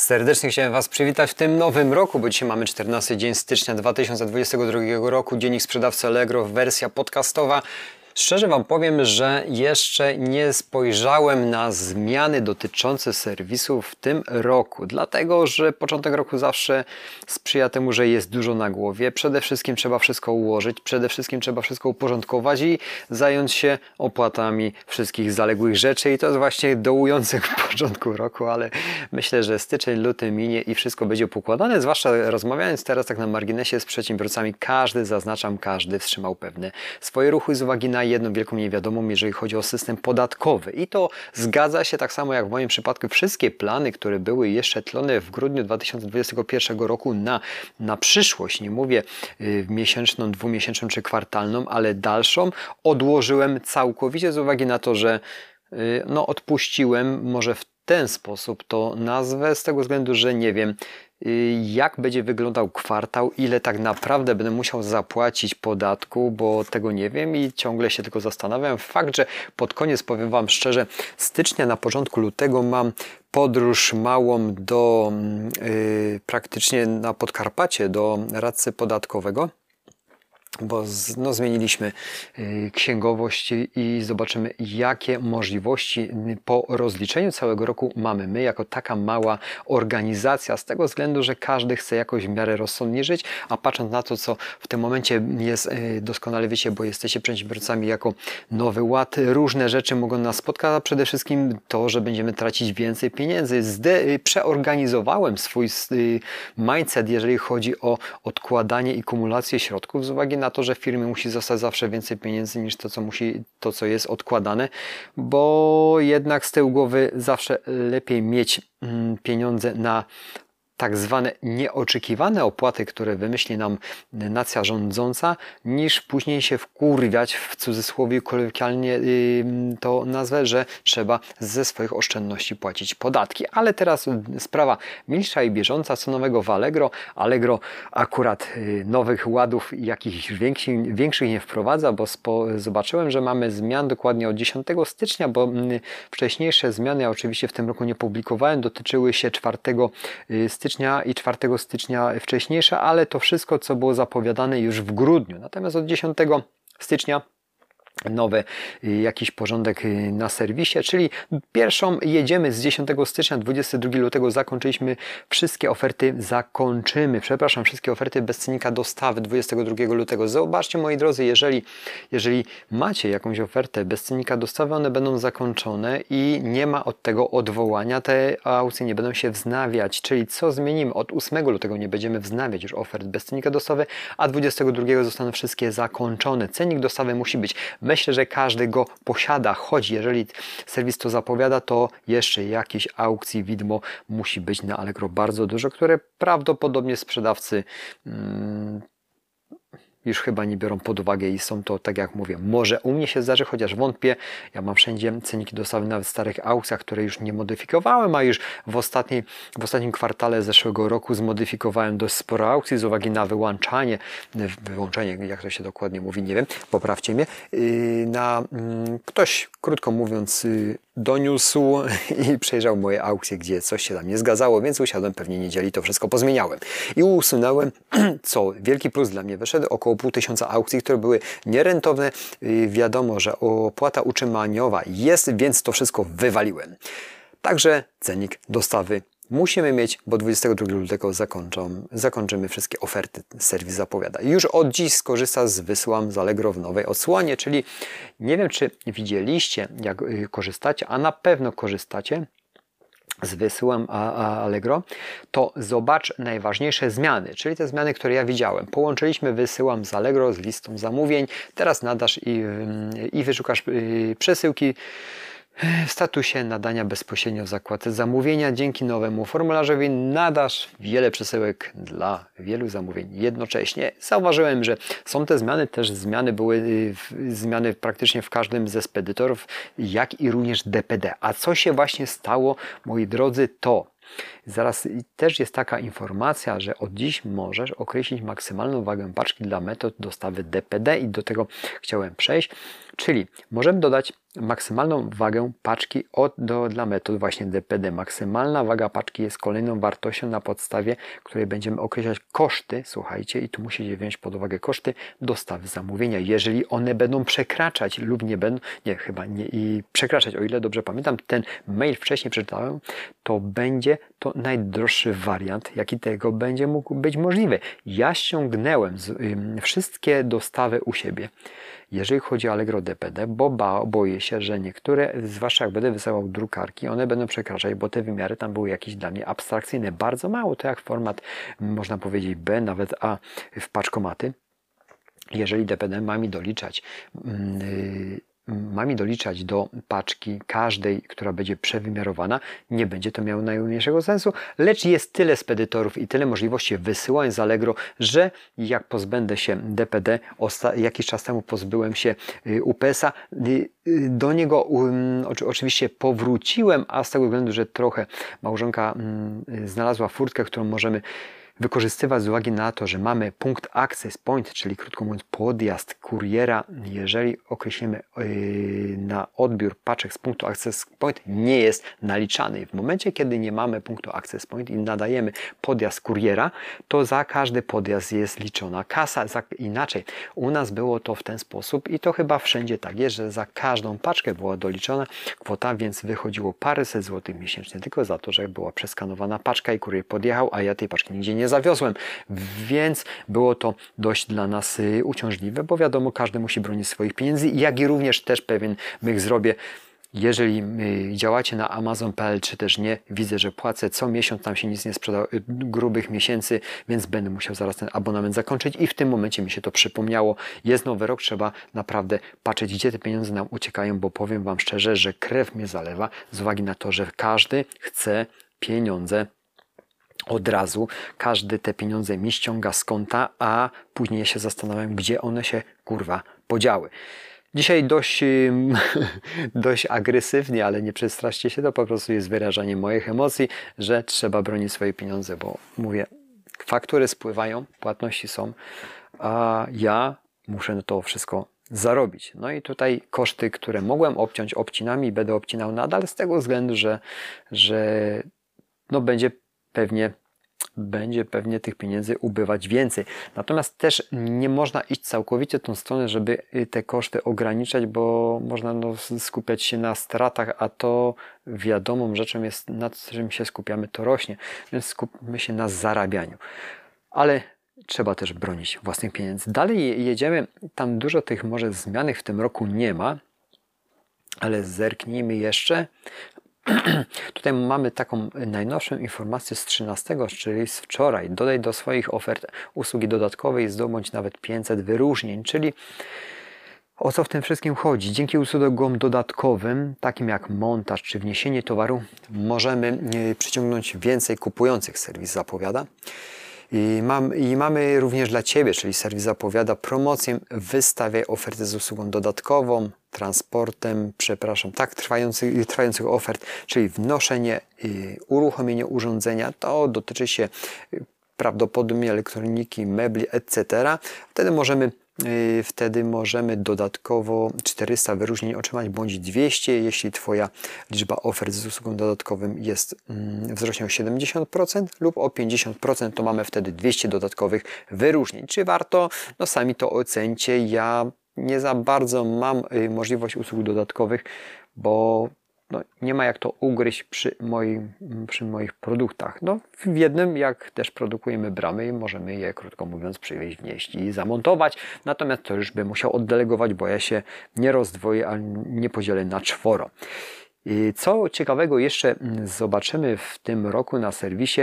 Serdecznie chciałem Was przywitać w tym nowym roku, bo dzisiaj mamy 14 dzień stycznia 2022 roku, dziennik sprzedawcy Allegro, wersja podcastowa. Szczerze Wam powiem, że jeszcze nie spojrzałem na zmiany dotyczące serwisu w tym roku, dlatego że początek roku zawsze sprzyja temu, że jest dużo na głowie. Przede wszystkim trzeba wszystko ułożyć, przede wszystkim trzeba wszystko uporządkować i zająć się opłatami wszystkich zaległych rzeczy i to jest właśnie dołujący w początku roku, ale myślę, że styczeń, luty minie i wszystko będzie pokładane, zwłaszcza rozmawiając teraz tak na marginesie z przedsiębiorcami, każdy, zaznaczam, każdy wstrzymał pewne swoje ruchy z uwagi na jedną wielką niewiadomą, jeżeli chodzi o system podatkowy. I to zgadza się tak samo jak w moim przypadku. Wszystkie plany, które były jeszcze tlone w grudniu 2021 roku na, na przyszłość, nie mówię y, miesięczną, dwumiesięczną czy kwartalną, ale dalszą, odłożyłem całkowicie z uwagi na to, że y, no, odpuściłem może w ten sposób to nazwę, z tego względu, że nie wiem, jak będzie wyglądał kwartał, ile tak naprawdę będę musiał zapłacić podatku, bo tego nie wiem i ciągle się tylko zastanawiam. Fakt, że pod koniec powiem Wam szczerze, stycznia na początku lutego mam podróż małą do yy, praktycznie na Podkarpacie do radcy podatkowego bo no, zmieniliśmy y, księgowość i zobaczymy, jakie możliwości po rozliczeniu całego roku mamy my, jako taka mała organizacja, z tego względu, że każdy chce jakoś w miarę rozsądnie żyć, a patrząc na to, co w tym momencie jest, y, doskonale wiecie, bo jesteście przedsiębiorcami jako Nowy Ład, różne rzeczy mogą nas spotkać, a przede wszystkim to, że będziemy tracić więcej pieniędzy. Zde y, przeorganizowałem swój mindset, jeżeli chodzi o odkładanie i kumulację środków z uwagi na to, że w firmie musi zostać zawsze więcej pieniędzy niż to, co musi, to, co jest odkładane, bo jednak z tyłu głowy zawsze lepiej mieć mm, pieniądze na tak zwane nieoczekiwane opłaty, które wymyśli nam nacja rządząca, niż później się wkurwiać w cudzysłowie kolokwialnie to nazwę, że trzeba ze swoich oszczędności płacić podatki. Ale teraz sprawa milsza i bieżąca, co nowego w Allegro. Allegro akurat y, nowych ładów jakichś większych, większych nie wprowadza, bo spo, zobaczyłem, że mamy zmian dokładnie od 10 stycznia, bo wcześniejsze zmiany, ja oczywiście w tym roku nie publikowałem, dotyczyły się 4 y, stycznia stycznia i 4 stycznia wcześniejsze, ale to wszystko, co było zapowiadane już w grudniu. Natomiast od 10 stycznia nowy y, jakiś porządek y, na serwisie, czyli pierwszą jedziemy z 10 stycznia, 22 lutego zakończyliśmy wszystkie oferty, zakończymy, przepraszam, wszystkie oferty bez cennika dostawy 22 lutego. Zobaczcie moi drodzy, jeżeli, jeżeli macie jakąś ofertę bez cennika dostawy, one będą zakończone i nie ma od tego odwołania, te aukcje nie będą się wznawiać, czyli co zmienimy? Od 8 lutego nie będziemy wznawiać już ofert bez cennika dostawy, a 22 zostaną wszystkie zakończone. Cennik dostawy musi być Myślę, że każdy go posiada, choć jeżeli serwis to zapowiada, to jeszcze jakiejś aukcji widmo musi być na Allegro bardzo dużo, które prawdopodobnie sprzedawcy hmm, już chyba nie biorą pod uwagę i są to, tak jak mówię, może u mnie się zdarzy, chociaż wątpię. Ja mam wszędzie ceniki dostawy nawet w starych aukcjach, które już nie modyfikowałem, a już w, ostatniej, w ostatnim kwartale zeszłego roku zmodyfikowałem dość sporo aukcji z uwagi na wyłączanie, wyłączenie, jak to się dokładnie mówi, nie wiem, poprawcie mnie, yy, na mm, ktoś, krótko mówiąc, yy, doniósł i przejrzał moje aukcje, gdzie coś się tam nie zgadzało, więc usiadłem pewnie niedzieli, to wszystko pozmieniałem. I usunąłem, co wielki plus dla mnie wyszedł, około pół tysiąca aukcji, które były nierentowne. Y, wiadomo, że opłata utrzymaniowa jest, więc to wszystko wywaliłem. Także cenik dostawy musimy mieć, bo 22 lutego zakończą, zakończymy wszystkie oferty. Serwis zapowiada. Już od dziś skorzysta z wysyłam z Allegro w nowej odsłonie, czyli nie wiem, czy widzieliście, jak y, korzystacie, a na pewno korzystacie z wysyłam Allegro, to zobacz najważniejsze zmiany, czyli te zmiany, które ja widziałem. Połączyliśmy wysyłam z Allegro z listą zamówień, teraz nadasz i, i wyszukasz y, przesyłki w statusie nadania bezpośrednio w zakładce zamówienia. Dzięki nowemu formularzowi nadasz wiele przesyłek dla wielu zamówień jednocześnie. Zauważyłem, że są te zmiany, też zmiany były y, zmiany praktycznie w każdym ze spedytorów, jak i również DPD. A co się właśnie stało, moi drodzy, to zaraz też jest taka informacja, że od dziś możesz określić maksymalną wagę paczki dla metod dostawy DPD i do tego chciałem przejść. Czyli możemy dodać maksymalną wagę paczki od, do, dla metod właśnie DPD. Maksymalna waga paczki jest kolejną wartością, na podstawie której będziemy określać koszty, słuchajcie, i tu musicie wziąć pod uwagę koszty dostawy zamówienia. Jeżeli one będą przekraczać lub nie będą, nie, chyba nie, i przekraczać, o ile dobrze pamiętam, ten mail wcześniej przeczytałem, to będzie to najdroższy wariant, jaki tego będzie mógł być możliwy. Ja ściągnąłem z, wszystkie dostawy u siebie jeżeli chodzi o Allegro DPD, bo ba, boję się, że niektóre, zwłaszcza jak będę wysyłał drukarki, one będą przekraczać, bo te wymiary tam były jakieś dla mnie abstrakcyjne. Bardzo mało, to jak format, można powiedzieć B, nawet A w paczkomaty. Jeżeli DPD ma mi doliczać ma mi doliczać do paczki każdej, która będzie przewymiarowana, nie będzie to miało najmniejszego sensu, lecz jest tyle spedytorów i tyle możliwości wysyłań z Allegro, że jak pozbędę się DPD, jakiś czas temu pozbyłem się y, UPS-a, y, y, do niego um, oczywiście powróciłem, a z tego względu, że trochę małżonka mm, znalazła furtkę, którą możemy wykorzystywać z uwagi na to, że mamy punkt access point, czyli krótko mówiąc podjazd kuriera, jeżeli określimy yy, na odbiór paczek z punktu access point, nie jest naliczany. W momencie, kiedy nie mamy punktu access point i nadajemy podjazd kuriera, to za każdy podjazd jest liczona kasa. Inaczej, u nas było to w ten sposób i to chyba wszędzie tak jest, że za każdą paczkę była doliczona kwota, więc wychodziło paręset złotych miesięcznie tylko za to, że była przeskanowana paczka i kurier podjechał, a ja tej paczki nigdzie nie zawiozłem. Więc było to dość dla nas y, uciążliwe, bo wiadomo, każdy musi bronić swoich pieniędzy, jak i również też pewien myk zrobię. Jeżeli y, działacie na Amazon.pl czy też nie, widzę, że płacę co miesiąc, tam się nic nie sprzeda y, grubych miesięcy, więc będę musiał zaraz ten abonament zakończyć i w tym momencie mi się to przypomniało. Jest nowy rok, trzeba naprawdę patrzeć, gdzie te pieniądze nam uciekają, bo powiem Wam szczerze, że krew mnie zalewa z uwagi na to, że każdy chce pieniądze od razu każdy te pieniądze mi ściąga z konta, a później się zastanawiam, gdzie one się kurwa podziały. Dzisiaj dość, dość agresywnie, ale nie przestraszcie się, to po prostu jest wyrażanie moich emocji, że trzeba bronić swoje pieniądze, bo mówię, faktury spływają, płatności są, a ja muszę to wszystko zarobić. No i tutaj koszty, które mogłem obciąć obcinami, będę obcinał nadal z tego względu, że, że no będzie pewnie będzie pewnie tych pieniędzy ubywać więcej. Natomiast też nie można iść całkowicie tą stronę, żeby te koszty ograniczać, bo można no, skupiać się na stratach, a to wiadomą rzeczą jest, nad czym się skupiamy, to rośnie, więc skupmy się na zarabianiu. Ale trzeba też bronić własnych pieniędzy. Dalej jedziemy, tam dużo tych może zmian w tym roku nie ma, ale zerknijmy jeszcze. Tutaj mamy taką najnowszą informację z 13, czyli z wczoraj. Dodaj do swoich ofert usługi dodatkowej zdobądź nawet 500 wyróżnień, czyli o co w tym wszystkim chodzi? Dzięki usługom dodatkowym, takim jak montaż czy wniesienie towaru, możemy e, przyciągnąć więcej kupujących, serwis zapowiada. I, mam, I, mamy również dla Ciebie, czyli serwis zapowiada promocję, wystawiaj ofertę z usługą dodatkową, transportem, przepraszam, tak, trwających, ofert, czyli wnoszenie, uruchomienie urządzenia, to dotyczy się y, prawdopodobnie elektroniki, mebli, etc. Wtedy możemy wtedy możemy dodatkowo 400 wyróżnień otrzymać bądź 200, jeśli Twoja liczba ofert z usługą dodatkowym jest mm, wzrośnie o 70% lub o 50%, to mamy wtedy 200 dodatkowych wyróżnień. Czy warto? No sami to ocencie. Ja nie za bardzo mam y, możliwość usług dodatkowych, bo no, nie ma jak to ugryźć przy, moim, przy moich produktach. No, w jednym, jak też produkujemy bramy, możemy je, krótko mówiąc, przywieźć, wnieść i zamontować. Natomiast to już bym musiał oddelegować, bo ja się nie rozdwoję, a nie podzielę na czworo. Co ciekawego jeszcze mm, zobaczymy w tym roku na serwisie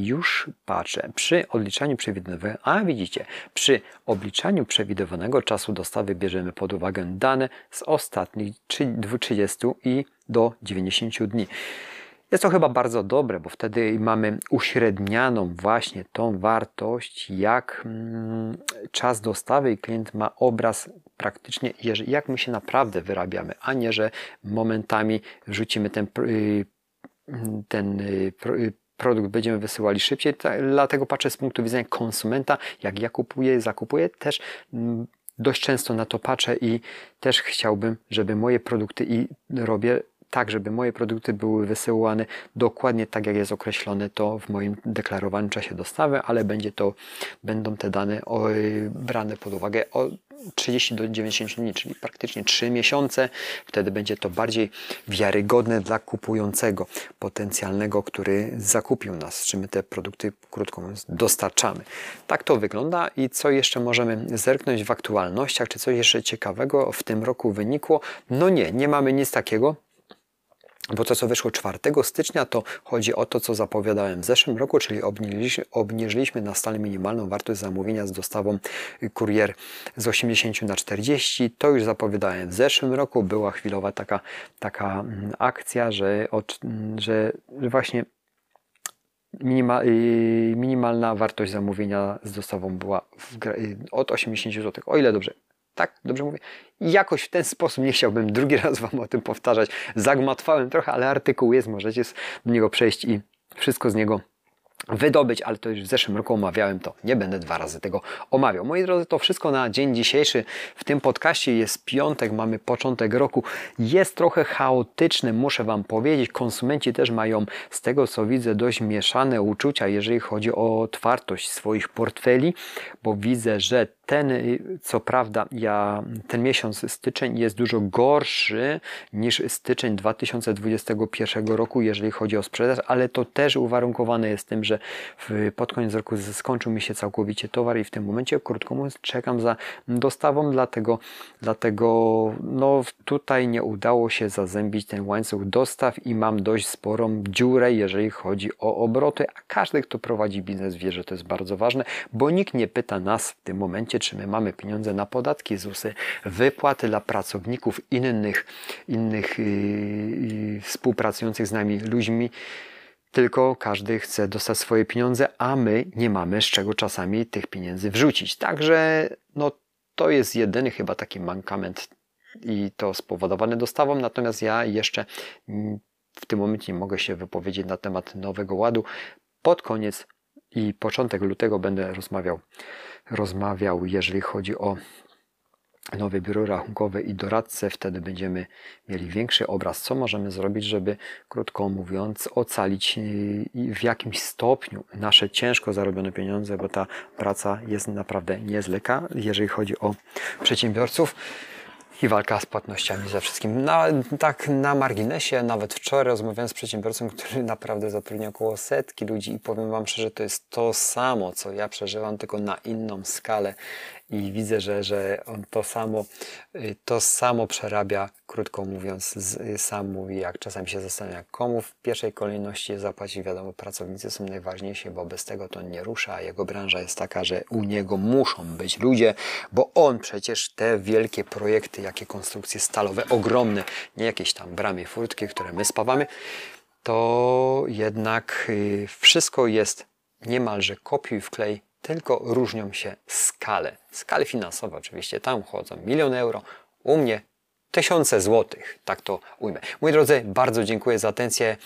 już patrzę, przy odliczaniu przewidywanego, a widzicie, przy obliczaniu przewidywanego czasu dostawy bierzemy pod uwagę dane z ostatnich 30 i do 90 dni. Jest to chyba bardzo dobre, bo wtedy mamy uśrednianą właśnie tą wartość, jak mm, czas dostawy i klient ma obraz praktycznie, jak my się naprawdę wyrabiamy, a nie, że momentami wrzucimy ten y, ten y, produkt będziemy wysyłali szybciej. Dlatego patrzę z punktu widzenia konsumenta, jak ja kupuję, zakupuję, też mm, dość często na to patrzę i też chciałbym, żeby moje produkty i robię tak, żeby moje produkty były wysyłane dokładnie tak, jak jest określone to w moim deklarowanym czasie dostawy, ale będzie to, będą te dane brane pod uwagę 30 do 90 dni, czyli praktycznie 3 miesiące. Wtedy będzie to bardziej wiarygodne dla kupującego potencjalnego, który zakupił nas, czy my te produkty, krótko mówiąc, dostarczamy. Tak to wygląda i co jeszcze możemy zerknąć w aktualnościach, czy coś jeszcze ciekawego w tym roku wynikło? No nie, nie mamy nic takiego. Bo to, co wyszło 4 stycznia, to chodzi o to, co zapowiadałem w zeszłym roku, czyli obniżyliśmy, na stale minimalną wartość zamówienia z dostawą kurier z 80 na 40. To już zapowiadałem w zeszłym roku. Była chwilowa taka, taka mm, akcja, że, od, że właśnie y, minimalna wartość zamówienia z dostawą była w, y, od 80 zł, o ile dobrze tak? Dobrze mówię? Jakoś w ten sposób, nie chciałbym drugi raz Wam o tym powtarzać, zagmatwałem trochę, ale artykuł jest, możecie do niego przejść i wszystko z niego wydobyć, ale to już w zeszłym roku omawiałem to. Nie będę dwa razy tego omawiał. Moi drodzy, to wszystko na dzień dzisiejszy. W tym podcaście jest piątek, mamy początek roku. Jest trochę chaotyczny, muszę Wam powiedzieć. Konsumenci też mają, z tego co widzę, dość mieszane uczucia, jeżeli chodzi o otwartość swoich portfeli, bo widzę, że ten, co prawda, ja, ten miesiąc styczeń jest dużo gorszy niż styczeń 2021 roku, jeżeli chodzi o sprzedaż, ale to też uwarunkowane jest tym, że w, pod koniec roku skończył mi się całkowicie towar i w tym momencie, krótko mówiąc, czekam za dostawą, dlatego, dlatego no, tutaj nie udało się zazębić ten łańcuch dostaw i mam dość sporą dziurę, jeżeli chodzi o obroty, a każdy, kto prowadzi biznes wie, że to jest bardzo ważne, bo nikt nie pyta nas w tym momencie, czy my mamy pieniądze na podatki ZUSy, wypłaty dla pracowników innych, innych yy, współpracujących z nami ludźmi, tylko każdy chce dostać swoje pieniądze, a my nie mamy z czego czasami tych pieniędzy wrzucić. Także no, to jest jedyny chyba taki mankament i to spowodowane dostawą, natomiast ja jeszcze w tym momencie nie mogę się wypowiedzieć na temat nowego ładu. Pod koniec i początek lutego będę rozmawiał rozmawiał, jeżeli chodzi o nowe biuro rachunkowe i doradcę, wtedy będziemy mieli większy obraz, co możemy zrobić, żeby, krótko mówiąc, ocalić y, w jakimś stopniu nasze ciężko zarobione pieniądze, bo ta praca jest naprawdę niezleka, jeżeli chodzi o przedsiębiorców i walka z płatnościami ze wszystkim. Na, tak na marginesie, nawet wczoraj rozmawiałem z przedsiębiorcą, który naprawdę zatrudnia około setki ludzi i powiem Wam szczerze, to jest to samo, co ja przeżywam, tylko na inną skalę i widzę, że, że on to samo, y, to samo przerabia, krótko mówiąc, sam mówi, jak czasami się zastanawia, komu w pierwszej kolejności zapłacić, wiadomo, pracownicy są najważniejsi, bo bez tego to nie rusza, a jego branża jest taka, że u niego muszą być ludzie, bo on przecież te wielkie projekty, jakie konstrukcje stalowe, ogromne, nie jakieś tam bramy, furtki, które my spawamy, to jednak y, wszystko jest niemalże kopiuj wklej tylko różnią się skale. Skale finansowe oczywiście, tam chodzą milion euro, u mnie tysiące złotych, tak to ujmę. Moi drodzy, bardzo dziękuję za atencję.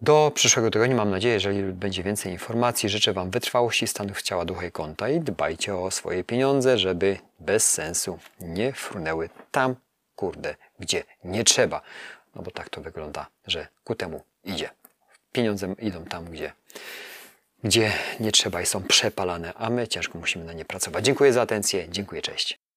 Do przyszłego tygodnia mam nadzieję, jeżeli będzie więcej informacji, życzę Wam wytrwałości stanów ciała, ducha i konta i dbajcie o swoje pieniądze, żeby bez sensu nie frunęły tam, kurde, gdzie nie trzeba. No bo tak to wygląda, że ku temu idzie. Pieniądze idą tam, gdzie gdzie nie trzeba i są przepalane, a my ciężko musimy na nie pracować. Dziękuję za atencję, dziękuję, cześć.